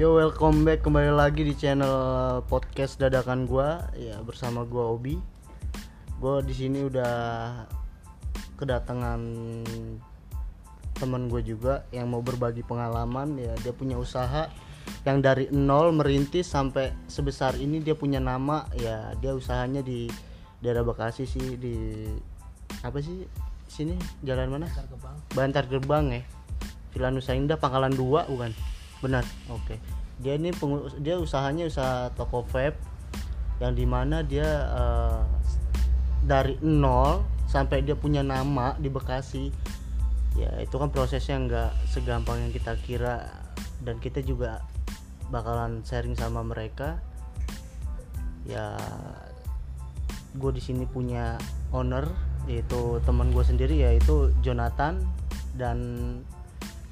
Yo welcome back kembali lagi di channel podcast dadakan gua. Ya bersama gua Obi. Gua di sini udah kedatangan teman gue juga yang mau berbagi pengalaman. Ya dia punya usaha yang dari nol merintis sampai sebesar ini dia punya nama. Ya dia usahanya di daerah Bekasi sih di apa sih? Sini? Jalan mana? Pasar Gebang. Bantar Gerbang ya. Villa Nusa Indah Pangkalan 2 bukan benar. Oke. Dia ini pengu- dia usahanya usaha toko vape yang di mana dia eh, dari nol sampai dia punya nama di Bekasi. Ya itu kan prosesnya nggak segampang yang kita kira dan kita juga bakalan sharing sama mereka. Ya gue di sini punya owner yaitu teman gue sendiri yaitu Jonathan dan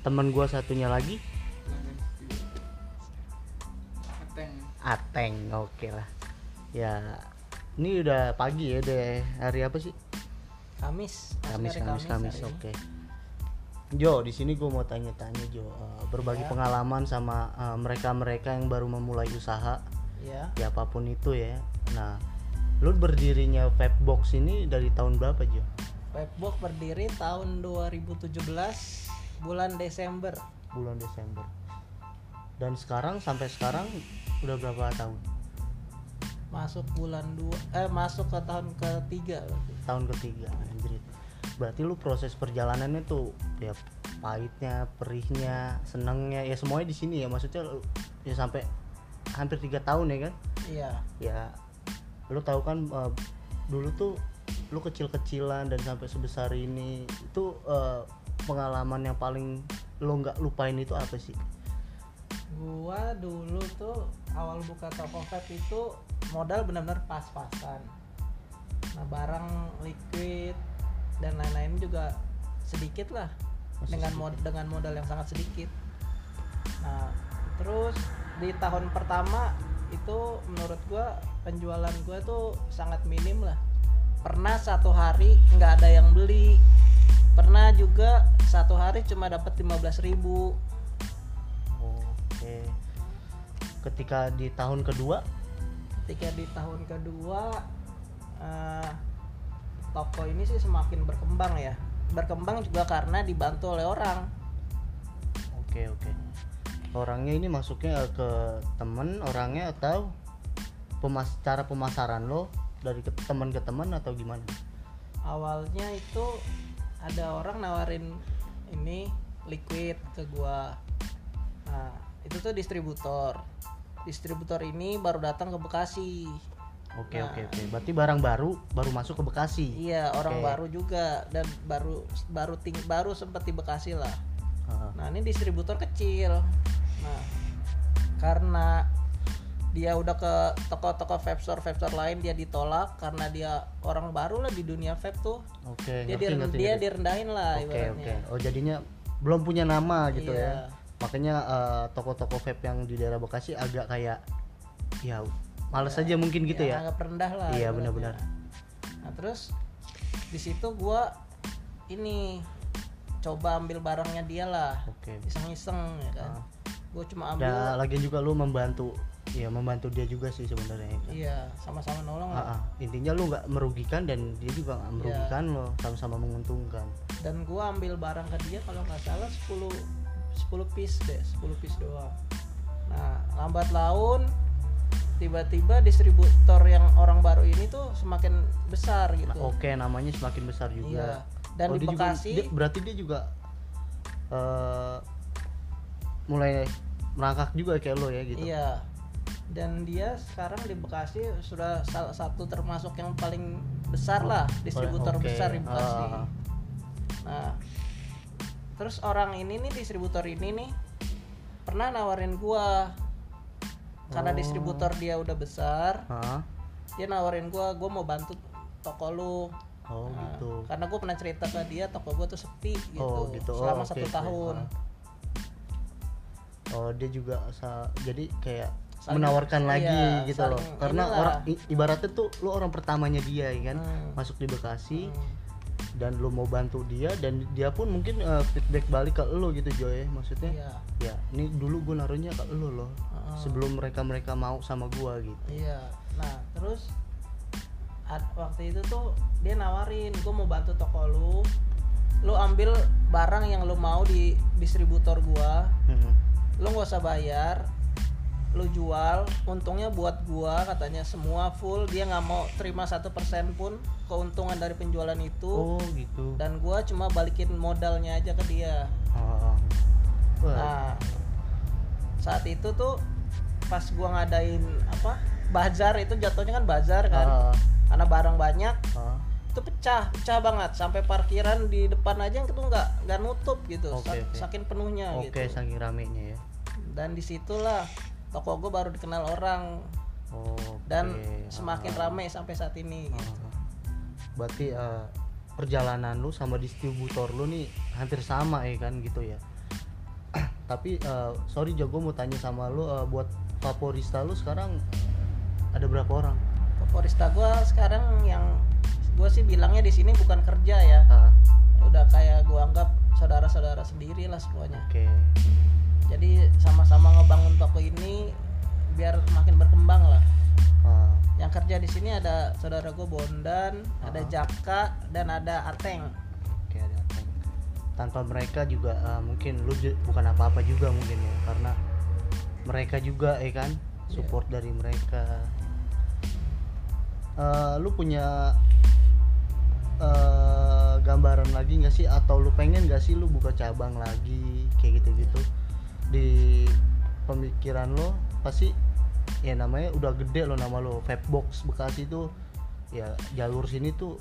teman gue satunya lagi Ateng. Oke lah ya ini udah pagi ya udah hari apa sih Kamis. Kamis Kamis Kamis ini. oke Jo di sini gue mau tanya-tanya Jo eh, berbagi Ya. pengalaman sama eh, mereka-mereka yang baru memulai usaha Ya. ya apa pun itu ya nah lu berdirinya Vapebox ini dari tahun berapa Jo Webbox berdiri tahun 2017 bulan Desember. bulan Desember dan sekarang sampai sekarang udah berapa tahun? Masuk bulan 2 eh masuk ke tahun ketiga berarti. tahun ketiga anjir. Berarti lu proses perjalanannya tuh ya pahitnya perihnya senengnya ya semuanya di sini ya. Maksudnya lu- ya sampai hampir tiga tahun ya kan? Iya. ya lu tahu kan eh, dulu tuh lu kecil-kecilan dan sampai sebesar ini itu eh, pengalaman yang paling lu nggak lupain itu apa sih Gua dulu tuh awal buka toko vape itu modal benar-benar pas-pasan. Nah, barang liquid dan lain-lain juga sedikit lah Masih dengan mod dengan modal yang sangat sedikit. Nah, terus di tahun pertama itu menurut gua penjualan gua tuh sangat minim lah. Pernah satu hari nggak ada yang beli. Pernah juga satu hari cuma dapat 15.000 ribu ketika di tahun kedua ketika di tahun kedua eh, toko ini sih semakin berkembang ya berkembang juga karena dibantu oleh orang Oke oke. Orangnya ini masuknya ke temen orangnya atau pemas cara pemasaran lo dari ke teman ke teman atau gimana? awalnya itu ada orang nawarin ini liquid ke gua nah itu tuh distributor distributor ini baru datang ke Bekasi Oke Nah. oke oke. Berarti barang baru baru masuk ke Bekasi. iya orang baru juga dan baru baru ting baru sempat di Bekasi lah Heeh. Nah ini distributor kecil. Nah karena dia udah ke toko-toko vape store vape store lain dia ditolak karena dia orang baru lah di dunia vape tuh. Oke. Dia ngerti, ngerti, dia ngerti. direndahin lah Oke ibaratnya. oke. Oh jadinya belum punya nama gitu Iya. ya. Makanya eh, toko-toko vape yang di daerah Bekasi agak kayak ya males aja mungkin gitu ya. Agak rendah lah. Iya, benar-benar. Nah terus di situ gua ini coba ambil barangnya dia lah. Oke. Iseng-iseng ya kan. Ah. Gue cuma ambil. Dan lagian juga lu membantu ya membantu dia juga sih sebenarnya ya kan? Iya sama-sama nolong lah. Ah, ah. intinya lu nggak merugikan dan dia juga Iya. nggak merugikan lo sama-sama menguntungkan dan gua ambil barang ke dia kalau nggak salah 10 10 piece deh 10 piece doang. Nah lambat laun tiba-tiba distributor yang orang baru ini tuh semakin besar gitu. Nah, oke namanya semakin besar iya juga dan Oh, di dia juga- Bekasi dia- berarti dia juga eh, mulai merangkak juga kayak lo ya gitu. Iya dan dia sekarang di Bekasi sudah salah satu termasuk yang paling besar lah distributor Oke. besar di Bekasi. Ah. Nah, terus orang ini nih distributor ini nih pernah nawarin gua karena Oh. distributor dia udah besar, Hah? dia nawarin gua, gua mau bantu toko lu. oh Nah, gitu Karena gua pernah cerita ke dia toko gua tuh sepi gitu, Oh, gitu. Oh, selama oke, satu oke. tahun. Ah. oh dia juga jadi kayak Saling- menawarkan iya, lagi gitu loh karena inilah. orang ibaratnya tuh lu orang pertamanya dia ya kan Hmm. masuk di Bekasi Hmm. Dan lu mau bantu dia dan dia pun mungkin eh, feedback balik ke lu gitu Joy maksudnya iya ya ini dulu gue naruhnya ke lu loh Heeh. sebelum mereka mereka mau sama gua gitu Iya. Nah, terus ad- waktu itu tuh dia nawarin, gue mau bantu toko lu. Lu ambil barang yang lu mau di distributor gua. Mhm. Lu nggak usah bayar. Lu jual, untungnya buat gua katanya semua full. Dia nggak mau terima satu persen pun keuntungan dari penjualan itu. oh gitu Dan gua cuma balikin modalnya aja ke dia. Wah, Nah, saat itu tuh pas gua ngadain apa bazar itu jatuhnya kan bazar kan ah, karena barang banyak ah. itu pecah pecah banget sampai parkiran di depan aja itu nggak nggak nutup gitu sak- oke. saking penuhnya oke gitu saking ramenya ya dan di situlah toko gue baru dikenal orang Oke. dan semakin ah. rame sampai saat ini gitu. Ah. berarti eh, perjalanan lu sama distributor lu nih hampir sama ya kan gitu ya tapi eh, sorry gue mau tanya sama lu eh, buat favorista lu sekarang ada berapa orang favorista gue sekarang yang gue sih bilangnya di sini bukan kerja ya Ah, udah kayak gue anggap saudara-saudara sendiri lah semuanya oke jadi sama-sama ngebangun toko ini biar makin berkembang lah. Ah, yang kerja di sini ada saudara gue Bondan ada Ah. Jaka dan ada Ateng. Oke ada Ateng. tanpa mereka juga eh, mungkin lu bukan apa-apa juga mungkin ya karena mereka juga ya kan? Iya. support dari mereka. Eh, lu punya eh, gambaran lagi nggak sih? Atau lu pengen nggak sih lu buka cabang lagi kayak gitu-gitu di pemikiran lo pasti ya namanya udah gede lo nama lo Vapebox Bekasi itu ya jalur sini tuh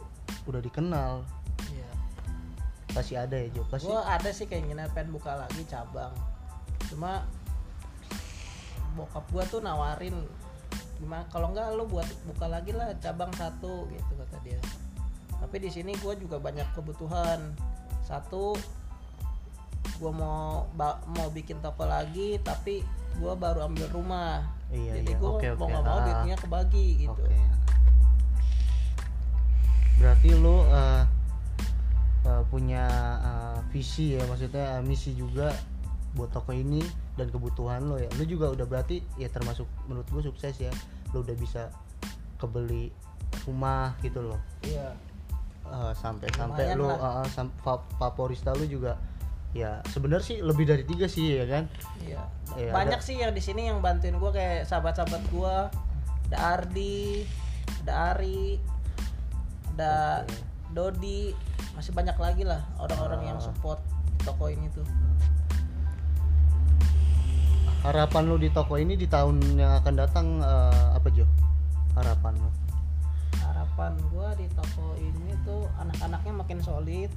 udah dikenal. Iya. pasti ada ya Jo? Pasti. Gue ada sih keinginan pengen buka lagi cabang. Cuma bokap gue tuh nawarin gimana kalau enggak lu buat buka lagi lah cabang satu gitu kata dia. Tapi di sini gue juga banyak kebutuhan. Satu gue mau mau bikin toko lagi tapi gue baru ambil rumah Iya, jadi iya. gue Oke, mau nggak mau Ah. duitnya kebagi gitu Oke. Berarti lu eh, eh, punya eh, visi ya, maksudnya eh, misi juga buat toko ini dan kebutuhan lo ya. Lu juga udah berarti ya termasuk menurut gue sukses ya. Lu udah bisa kebeli rumah gitu loh. iya Eh, sampai sampai lah. eh, sam- fa- favorista lu juga ya sebenarnya sih lebih dari tiga sih ya kan. Iya. Iya, Banyak ada- sih yang di sini yang bantuin gue kayak sahabat-sahabat gue. Ada Ardi, ada Ari, ada Oke. Dodi, masih banyak lagi lah orang-orang yang Ah. support toko ini tuh. Harapan lu di toko ini di tahun yang akan datang eh, apa Jo? Harapan lu? Harapan gue di toko ini tuh anak-anaknya makin solid,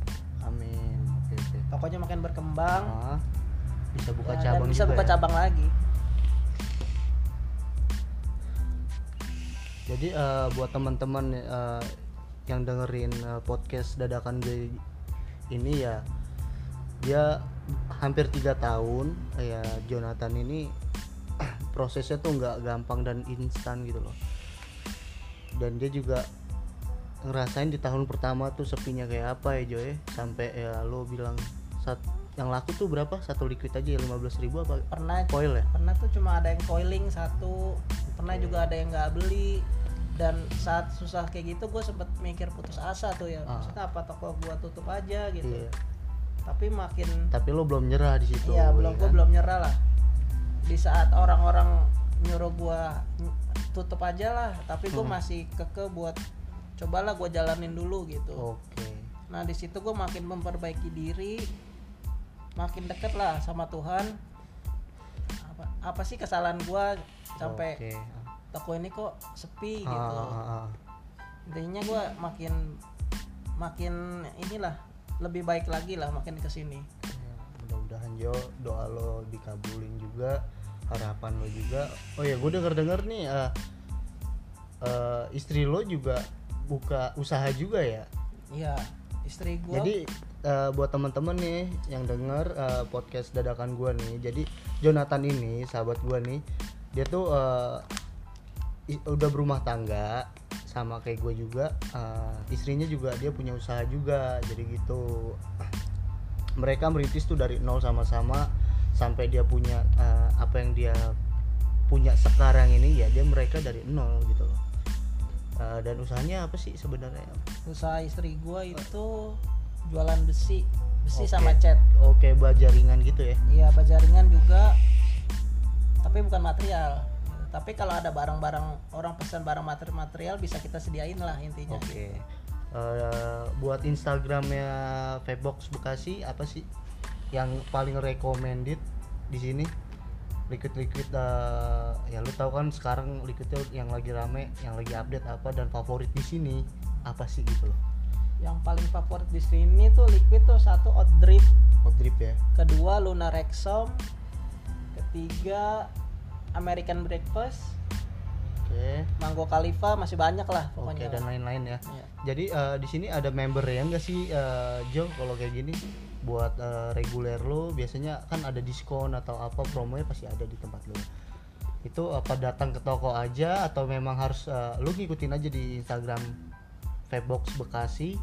Amin. Oke. tokonya makin berkembang, Ah, bisa buka ya, cabang bisa buka ya? cabang lagi. Jadi eh, buat teman-teman eh, yang dengerin eh, podcast dadakan gue ini ya dia hampir tiga tahun ya Jonathan ini prosesnya tuh nggak gampang dan instan gitu loh dan dia juga ngerasain di tahun pertama tuh sepinya kayak apa ya Joy sampai ya lo bilang saat yang laku tuh berapa satu liquid aja ya 15.000 ribu apa Pernah coil ya pernah tuh cuma ada yang coiling satu pernah Oke. juga ada yang nggak beli dan saat susah kayak gitu gue sempet mikir putus asa tuh ya Ah. maksudnya apa toko gue tutup aja gitu Iya. tapi makin tapi lo belum nyerah di situ iya ya belum gue kan? belum nyerah lah di saat orang-orang nyuruh gue tutup aja lah tapi gue Hmm. masih keke buat cobalah gue jalanin dulu gitu. Oke. Nah di situ gue makin memperbaiki diri makin deket lah sama Tuhan. Apa, apa sih kesalahan gue sampai Oke. toko ini kok sepi Ah, gitu? ah, ah, ah. intinya gue makin makin inilah lebih baik lagi lah makin ke sini Ya, mudah-mudahan Jo doa lo dikabulin juga harapan lo juga. Oh ya gue denger denger nih eh, eh, istri lo juga buka usaha juga ya? Iya istri gue jadi eh, buat teman-teman nih yang denger eh, podcast dadakan gue nih jadi Jonathan ini sahabat gue nih dia tuh i- udah berumah tangga sama kayak gue juga uh, istrinya juga dia punya usaha juga jadi gitu. Mereka merintis tuh dari nol sama-sama sampai dia punya uh, apa yang dia punya sekarang ini ya dia mereka dari nol gitu loh Uh, dan usahanya apa sih sebenarnya? Usaha istri gua itu jualan besi. Besi Oke. sama cat. Oke buat jaringan gitu ya? Iya bajaringan juga. Tapi bukan material. Tapi kalau ada barang-barang orang pesan barang material bisa kita sediain lah intinya. Oke. Eh, buat instagramnya Vbox Bekasi apa sih yang paling recommended di sini liquid liquid eh, ya lu tahu kan sekarang liquidnya yang lagi rame yang lagi update apa dan favorit di sini apa sih gitu loh? Yang paling favorit di sini tuh liquid tuh satu Hot Drip. Hot drip ya? Kedua Luna Rexom. Ketiga American Breakfast. Oke. Mango Khalifa masih banyak lah oke pokoknya dan lain-lain ya. Iya. jadi eh, di sini ada member ya enggak sih eh, Jo kalau kayak gini buat eh, reguler lo biasanya kan ada diskon atau apa promonya pasti ada di tempat lo itu apa datang ke toko aja atau memang harus eh, lu ngikutin aja di Instagram Vbox Bekasi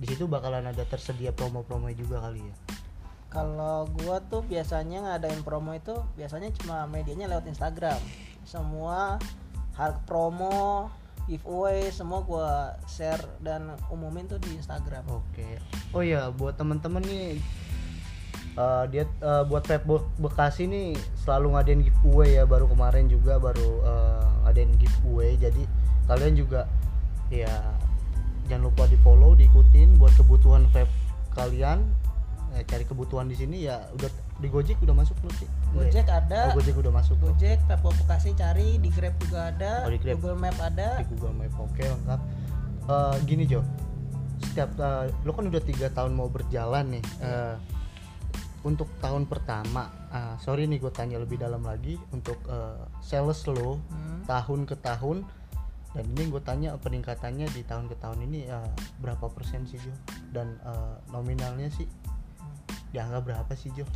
di situ bakalan ada tersedia promo-promo juga kali ya Kalau gua tuh biasanya ngadain promo itu biasanya cuma medianya lewat Instagram. Semua harga promo, giveaway semua gua share dan umumin tuh di Instagram. Oke. Oh ya, buat temen-temen nih eh, dia eh, buat Pep Be- Bekasi nih selalu ngadain giveaway ya. Baru kemarin juga baru eh, ngadain giveaway. Jadi kalian juga ya jangan lupa di follow, diikutin buat kebutuhan vape kalian. Eh, cari kebutuhan di sini ya udah di Gojek udah masuk belum? Gojek ada, Oh, Gojek udah masuk. Gojek, Pepko Bekasi cari, di Grab juga ada, Oh, di Grab. Google Map ada. di Google Map oke lengkap Eh, gini Jo setiap eh, lo kan udah tiga tahun mau berjalan nih Eh, untuk tahun pertama ah, sorry nih gue tanya lebih dalam lagi untuk eh, sales lo Hmm. tahun ke tahun dan ini gue tanya peningkatannya di tahun ke tahun ini eh, berapa persen sih Jo dan eh, nominalnya sih dianggap berapa sih Jo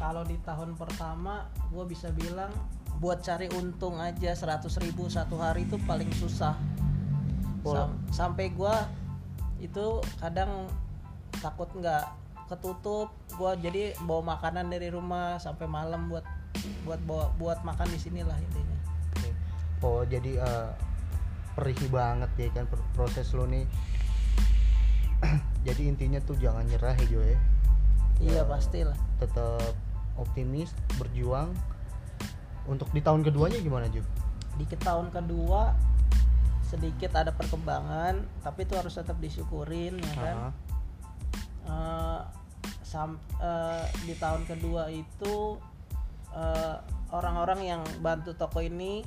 Kalau di tahun pertama gue bisa bilang buat cari untung aja 100.000 ribu satu hari itu paling susah. Sam- sampai gua itu kadang takut nggak ketutup gua jadi bawa makanan dari rumah sampai malam buat buat bawa buat makan di sini lah intinya. Oh jadi eh, perih banget ya kan proses lo nih. jadi intinya tuh jangan nyerah ya Jo ya. iya Eh, pastilah Tetap optimis, berjuang. Untuk di tahun keduanya gimana Jo? di tahun kedua sedikit ada perkembangan tapi itu harus tetap disyukurin ya kan Eh, sam- eh, di tahun kedua itu eh, orang-orang yang bantu toko ini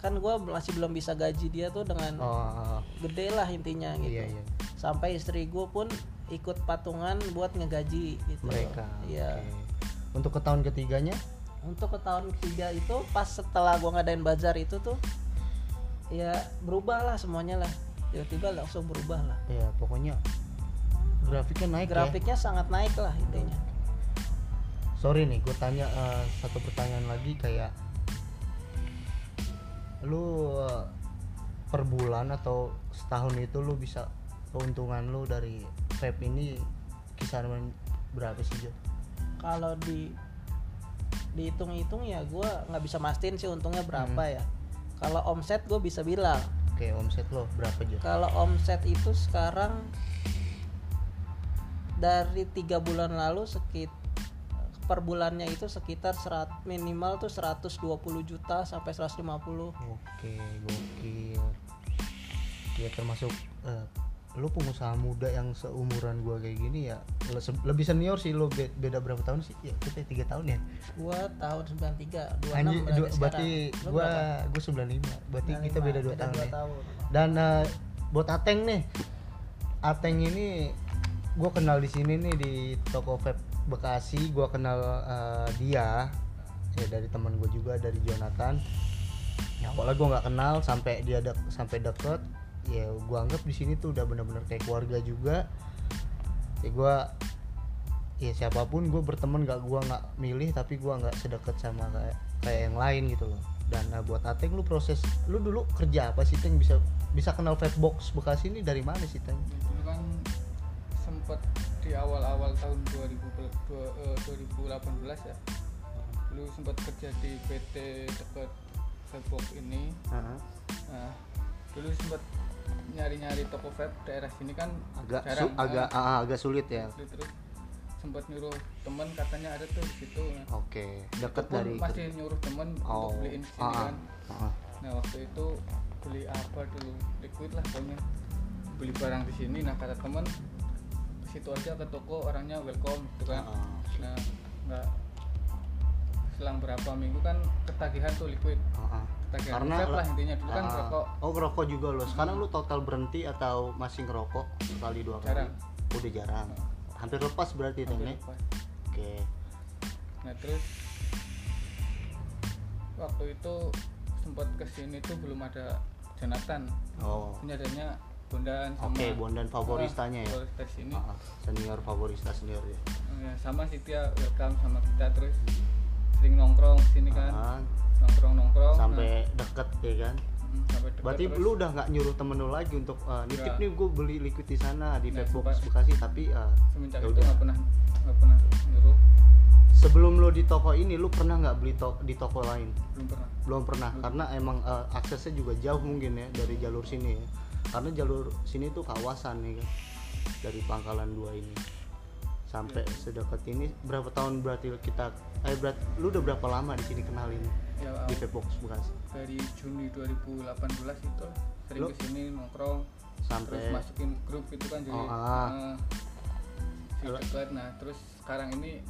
kan gue masih belum bisa gaji dia tuh dengan oh, gede lah intinya gitu iya iya. sampai istri gue pun ikut patungan buat ngegaji gitu Mereka. iya oke. Untuk ke tahun ketiganya? untuk ke tahun ketiga itu pas setelah gue ngadain bazar itu tuh ya berubah lah semuanya lah tiba-tiba langsung berubah lah Ya pokoknya grafiknya naik ya. grafiknya sangat naik lah intinya Sorry nih, gue tanya eh, satu pertanyaan lagi kayak lu eh, per bulan atau setahun itu lu bisa keuntungan lu dari vape ini kisaran berapa sih Jo? Kalau di dihitung-hitung ya gue nggak bisa mastiin sih untungnya berapa Hmm. ya kalau omset gue bisa bilang Oke omset lo berapa Jo? kalau omset itu sekarang dari tiga bulan lalu sekit per bulannya itu sekitar serat, minimal tuh 120 juta sampai 150 Oke gokil. Ya termasuk eh, lu pengusaha muda yang seumuran gua kayak gini ya le- lebih senior sih lo be- beda berapa tahun sih? Ya kita tiga tahun ya. gua tahun 93 26 Anjir, berarti, dua- berarti sekarang. Lu gua gua 95. Berarti kita 95, beda 2 tahun dua ya. tahun. Dan eh, buat Ateng nih. Ateng ini gua kenal di sini nih di toko vape Bekasi, gua kenal eh, dia ya dari teman gue juga dari Jonathan. Ya, apalagi gua nggak kenal sampai dia sampai deket ya gua anggap di sini tuh udah bener-bener kayak keluarga juga. Ya gua ya siapa pun gue berteman gak gua nggak milih tapi gua nggak sedekat sama kayak kayak yang lain gitu loh. Dan nah, buat Ateng lu proses lu dulu kerja apa sih Teng? Bisa bisa kenal Fatbox Bekasi ini dari mana sih Teng? dulu kan sempet di awal-awal tahun 2000, dua- eh, 2018 ya. Dulu sempat kerja di PT dekat Facebook ini. Heeh. nah dulu sempat nyari-nyari toko vape daerah sini kan agak jarang su- agak Ah, ah, agak sulit ya. Terus- terus sempat nyuruh temen katanya ada tuh di situ. Nah, oke deket Pun dari masih nyuruh temen oh untuk beliin sini ah, ah, kan. ah. nah waktu itu beli apa dulu liquid lah pokoknya. Beli barang di sini. Nah kata temen situ aja ke toko orangnya welcome gitu kan. Ah, nah nggak selang berapa minggu kan ketagihan tuh liquid ah, ah. karena lah intinya. Dulu kan ah, rokok oh ngerokok juga lo sekarang lu total berhenti atau masih ngerokok sekali dua kali? Jarang. udah jarang. Hampir lepas berarti hampir lepas. oke. Nah terus waktu itu sempat ke sini tuh belum ada Jonathan. Oh. Adanya Bondan sama oke Bondan favoristanya ya? Favorista sini Ah, ah. senior favorista senior ya? Ya, sama sih dia welcome sama kita terus sering nongkrong sini kan. Ah, nongkrong nongkrong. Sampai deket ya kan? Sampai deket berarti terus. lu udah nggak nyuruh temen lu lagi untuk eh, nitip nih gue beli liquid di sana di Nggak, Fatbox. Bekasi tapi eh, semenjak ya itu nggak pernah nggak pernah nyuruh. Sebelum lu di toko ini lu pernah nggak beli to- di toko lain? Belum pernah. Belum pernah Belum. karena emang eh, aksesnya juga jauh mungkin ya dari jalur sini ya. Karena jalur sini tuh kawasan nih kan? Dari Pangkalan dua ini sampai Iya. sedekat ini berapa tahun berarti kita eh berat lu udah berapa lama di sini kenal ini ya di Fatbox Bekasi dari Juni 2018 itu sering Lu- ke sini nongkrong sampai terus masukin grup itu kan jadi Oh, ah. coklat nah terus sekarang ini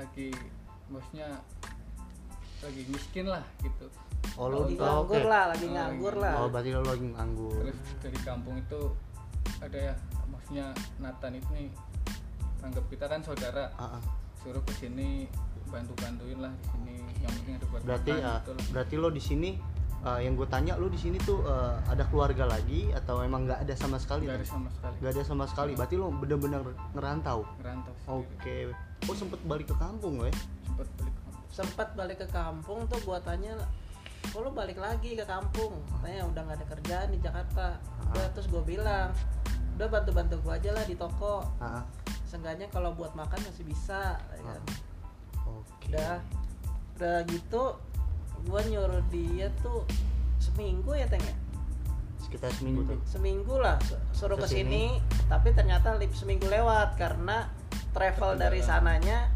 lagi bosnya lagi miskin lah gitu. Oh lu lagi oh, lah lagi Oh, nganggur lagi lah. Oh berarti lu lagi nganggur. Terus dari kampung itu ada ya maksudnya Nathan itu nih anggap kita kan saudara Ah, ah. suruh ke sini bantu bantuin lah di sini yang penting ada buat berarti makan ah, gitu berarti lo di sini ah, yang gue tanya lo di sini tuh ah, ada keluarga lagi atau emang nggak ada sama sekali? Nggak ada sama sekali. Nggak ada sama sekali. Berarti lo bener-bener ngerantau? Ngerantau oke. Oh sempet balik ke kampung lo ya sempat balik kampung. sempat balik ke kampung tuh gua tanya kok lu balik lagi ke kampung? Tanya udah nggak ada kerjaan di Jakarta. Udah terus gue bilang udah bantu bantu gua aja lah di toko. Ah. Seenggaknya kalau buat makan masih bisa ya kan. oke. Udah udah gitu gua nyuruh dia tuh seminggu ya teng ya? Sekitar seminggu tuh. Seminggu lah su- suruh Ke sini. ke sini tapi ternyata lip seminggu lewat karena travel dari sananya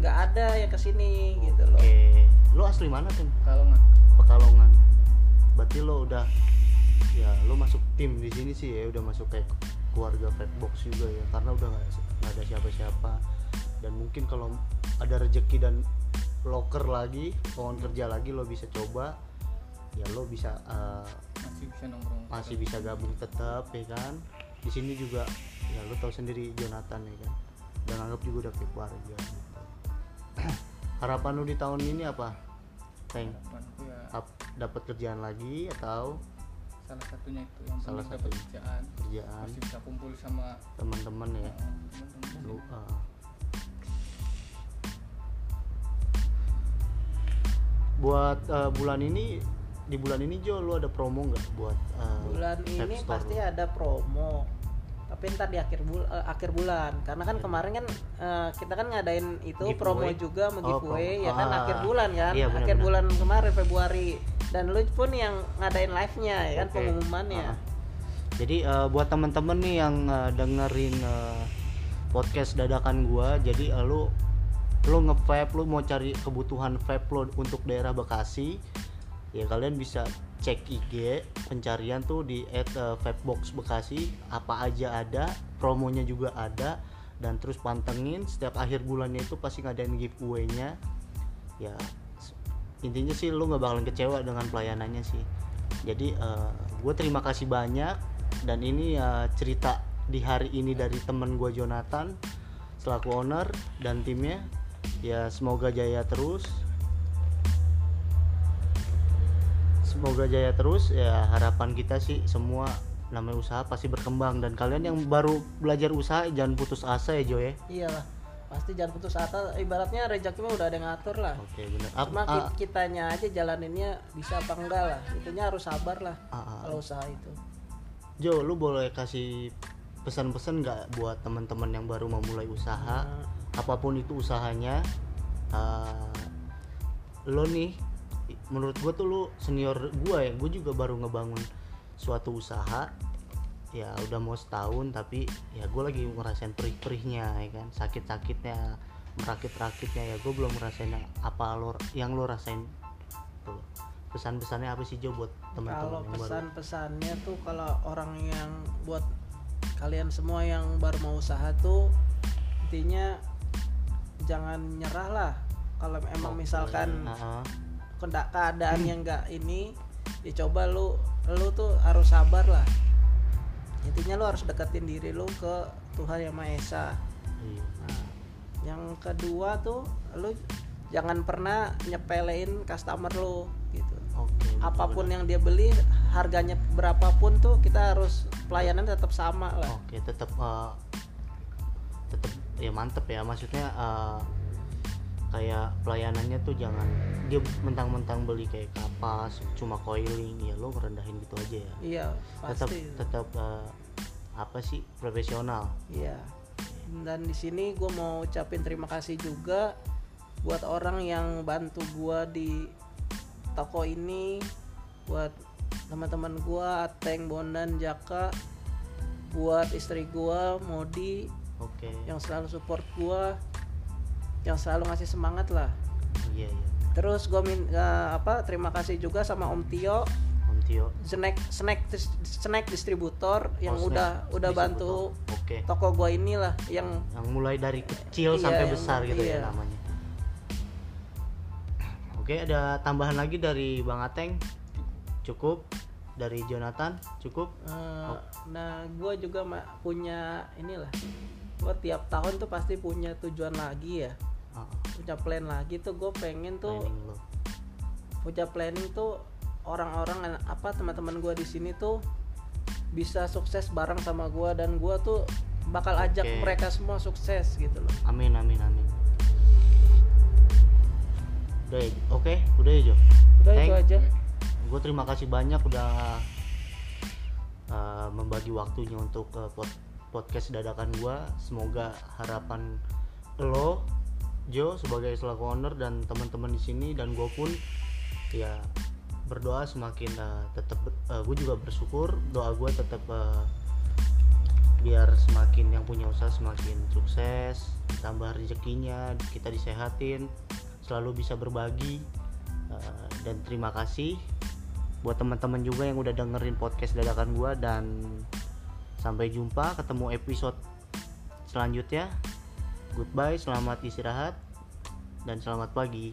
nggak ada yang ke sini gitu loh. Oke. Lo asli mana tuh nggak Pekalongan. Berarti lo udah ya lo masuk tim di sini sih ya udah masuk kayak keluarga Fatbox juga ya karena udah nggak ada siapa-siapa. Dan mungkin kalau ada rejeki dan loker lagi lowongan kerja lagi lo bisa coba. Ya lo bisa eh, masih bisa nongkrong masih bisa gabung tetap ya kan? Di sini juga ya lo tahu sendiri Jonathan ya kan? Dan anggap juga udah kayak keluarga gitu. harapan lo di tahun ini apa Teng ya Ap- dapat kerjaan lagi atau salah satunya itu yang Salah penting dapat kerjaan kerjaan masih bisa kumpul sama teman-teman ya eh, teman-teman lu uh, buat uh, bulan ini di bulan ini Jo lu ada promo nggak buat uh, bulan ini Store pasti lu? ada promo tapi ntar di akhir bul eh, akhir bulan karena kan Iya. kemarin kan eh, kita kan ngadain itu Giveaway. promo juga mau Oh, giveaway promo. ya kan Ah. akhir bulan kan Iya, benar, akhir bulan kemarin Februari dan lu pun yang ngadain live nya ya kan Oke. pengumumannya Ah. Jadi uh, buat teman-teman nih yang uh, dengerin uh, podcast dadakan gua, jadi uh, lu lu nge-vape, lu mau cari kebutuhan vape lo untuk daerah Bekasi, ya kalian bisa cek IG pencarian tuh di at uh, vapebox Bekasi apa aja ada, promonya juga ada dan terus pantengin setiap akhir bulannya itu pasti ngadain giveaway-nya. Ya intinya sih lu nggak bakalan kecewa dengan pelayanannya sih. Jadi gue terima kasih banyak. Dan ini ya cerita di hari ini dari temen gue Jonathan selaku owner dan timnya. Ya semoga jaya terus. Semoga jaya terus. Ya harapan kita sih semua namanya usaha pasti berkembang. Dan kalian yang baru belajar usaha jangan putus asa ya Jo ya. Iyalah pasti jangan putus asa. Ibaratnya rezeki mah udah ada yang ngatur lah. Oke bener. Ap- cuma ki- kitanya aja jalaninnya bisa apa enggak lah. Itunya harus sabar lah ah, ah, kalau usaha itu. Jo lu boleh kasih pesan-pesan nggak buat teman-teman yang baru memulai usaha? Nah, apa pun itu usahanya uh, lo nih menurut gue tuh lu senior gue ya. Gue juga baru ngebangun suatu usaha ya udah mau setahun tapi ya gue lagi ngerasain perih-perihnya ya kan? Sakit-sakitnya merakit-rakitnya ya gue belum ngerasain yang apa lo yang lo rasain. Tuh pesan-pesannya apa sih Jo buat kalau teman-teman baru? pesan-pesannya tuh kalau orang yang buat kalian semua yang baru mau usaha tuh intinya jangan nyerah lah. Kalau emang Oke. misalkan Heeh. kenda- keadaan yang enggak ini ya coba lu lu tuh harus sabar lah intinya lu harus deketin diri lu ke Tuhan yang Maha Esa Iya. Nah, yang kedua tuh lu jangan pernah nyepelein customer lu gitu betul, apa pun betul. yang dia beli harganya berapapun tuh kita harus pelayanan tetap sama lah Oke, tetap eh, tetap ya mantep ya maksudnya eh, kayak pelayanannya tuh jangan dia mentang-mentang beli kayak kapas cuma coiling ya lo ngerendahin gitu aja ya. Iya tetap pasti. tetap eh, apa sih profesional. Iya. Dan di sini gue mau ucapin terima kasih juga buat orang yang bantu gue di toko ini buat teman-teman gue Ateng Bondan Jaka buat istri gue Modi oke. yang selalu support gue yang selalu ngasih semangat lah. Iya iya. Terus gue min eh, apa terima kasih juga sama Om Tio. Om Tio. Snack snack snack distributor yang Oh, snack udah udah bantu oke. toko gue inilah yang yang mulai dari kecil Iya, sampai yang- besar gitu ya iya. namanya. Oke ada tambahan lagi dari Bang Ateng? Cukup. Dari Jonathan? Cukup? Eh, Oh. nah gue juga punya inilah. Gue tiap tahun tuh pasti punya tujuan lagi ya Punya plan lagi tuh gue pengen tuh punya planning tuh orang-orang apa teman-teman gue di sini tuh bisa sukses bareng sama gue dan gue tuh bakal ajak mereka semua sukses gitu loh Amin amin amin. Udah ya, oke, udah ya Jo. udah itu Thank- aja Gue terima kasih banyak udah uh, membagi waktunya untuk uh, pod- podcast dadakan gue. Semoga harapan lo, Jo sebagai selaku owner dan teman-teman di sini dan gue pun ya berdoa semakin uh, tetap gue juga bersyukur doa gue tetap uh, biar semakin yang punya usaha semakin sukses tambah rezekinya kita disehatin selalu bisa berbagi Uh, dan terima kasih buat teman-teman juga yang udah dengerin podcast dadakan gua dan sampai jumpa ketemu episode selanjutnya goodbye selamat istirahat dan selamat pagi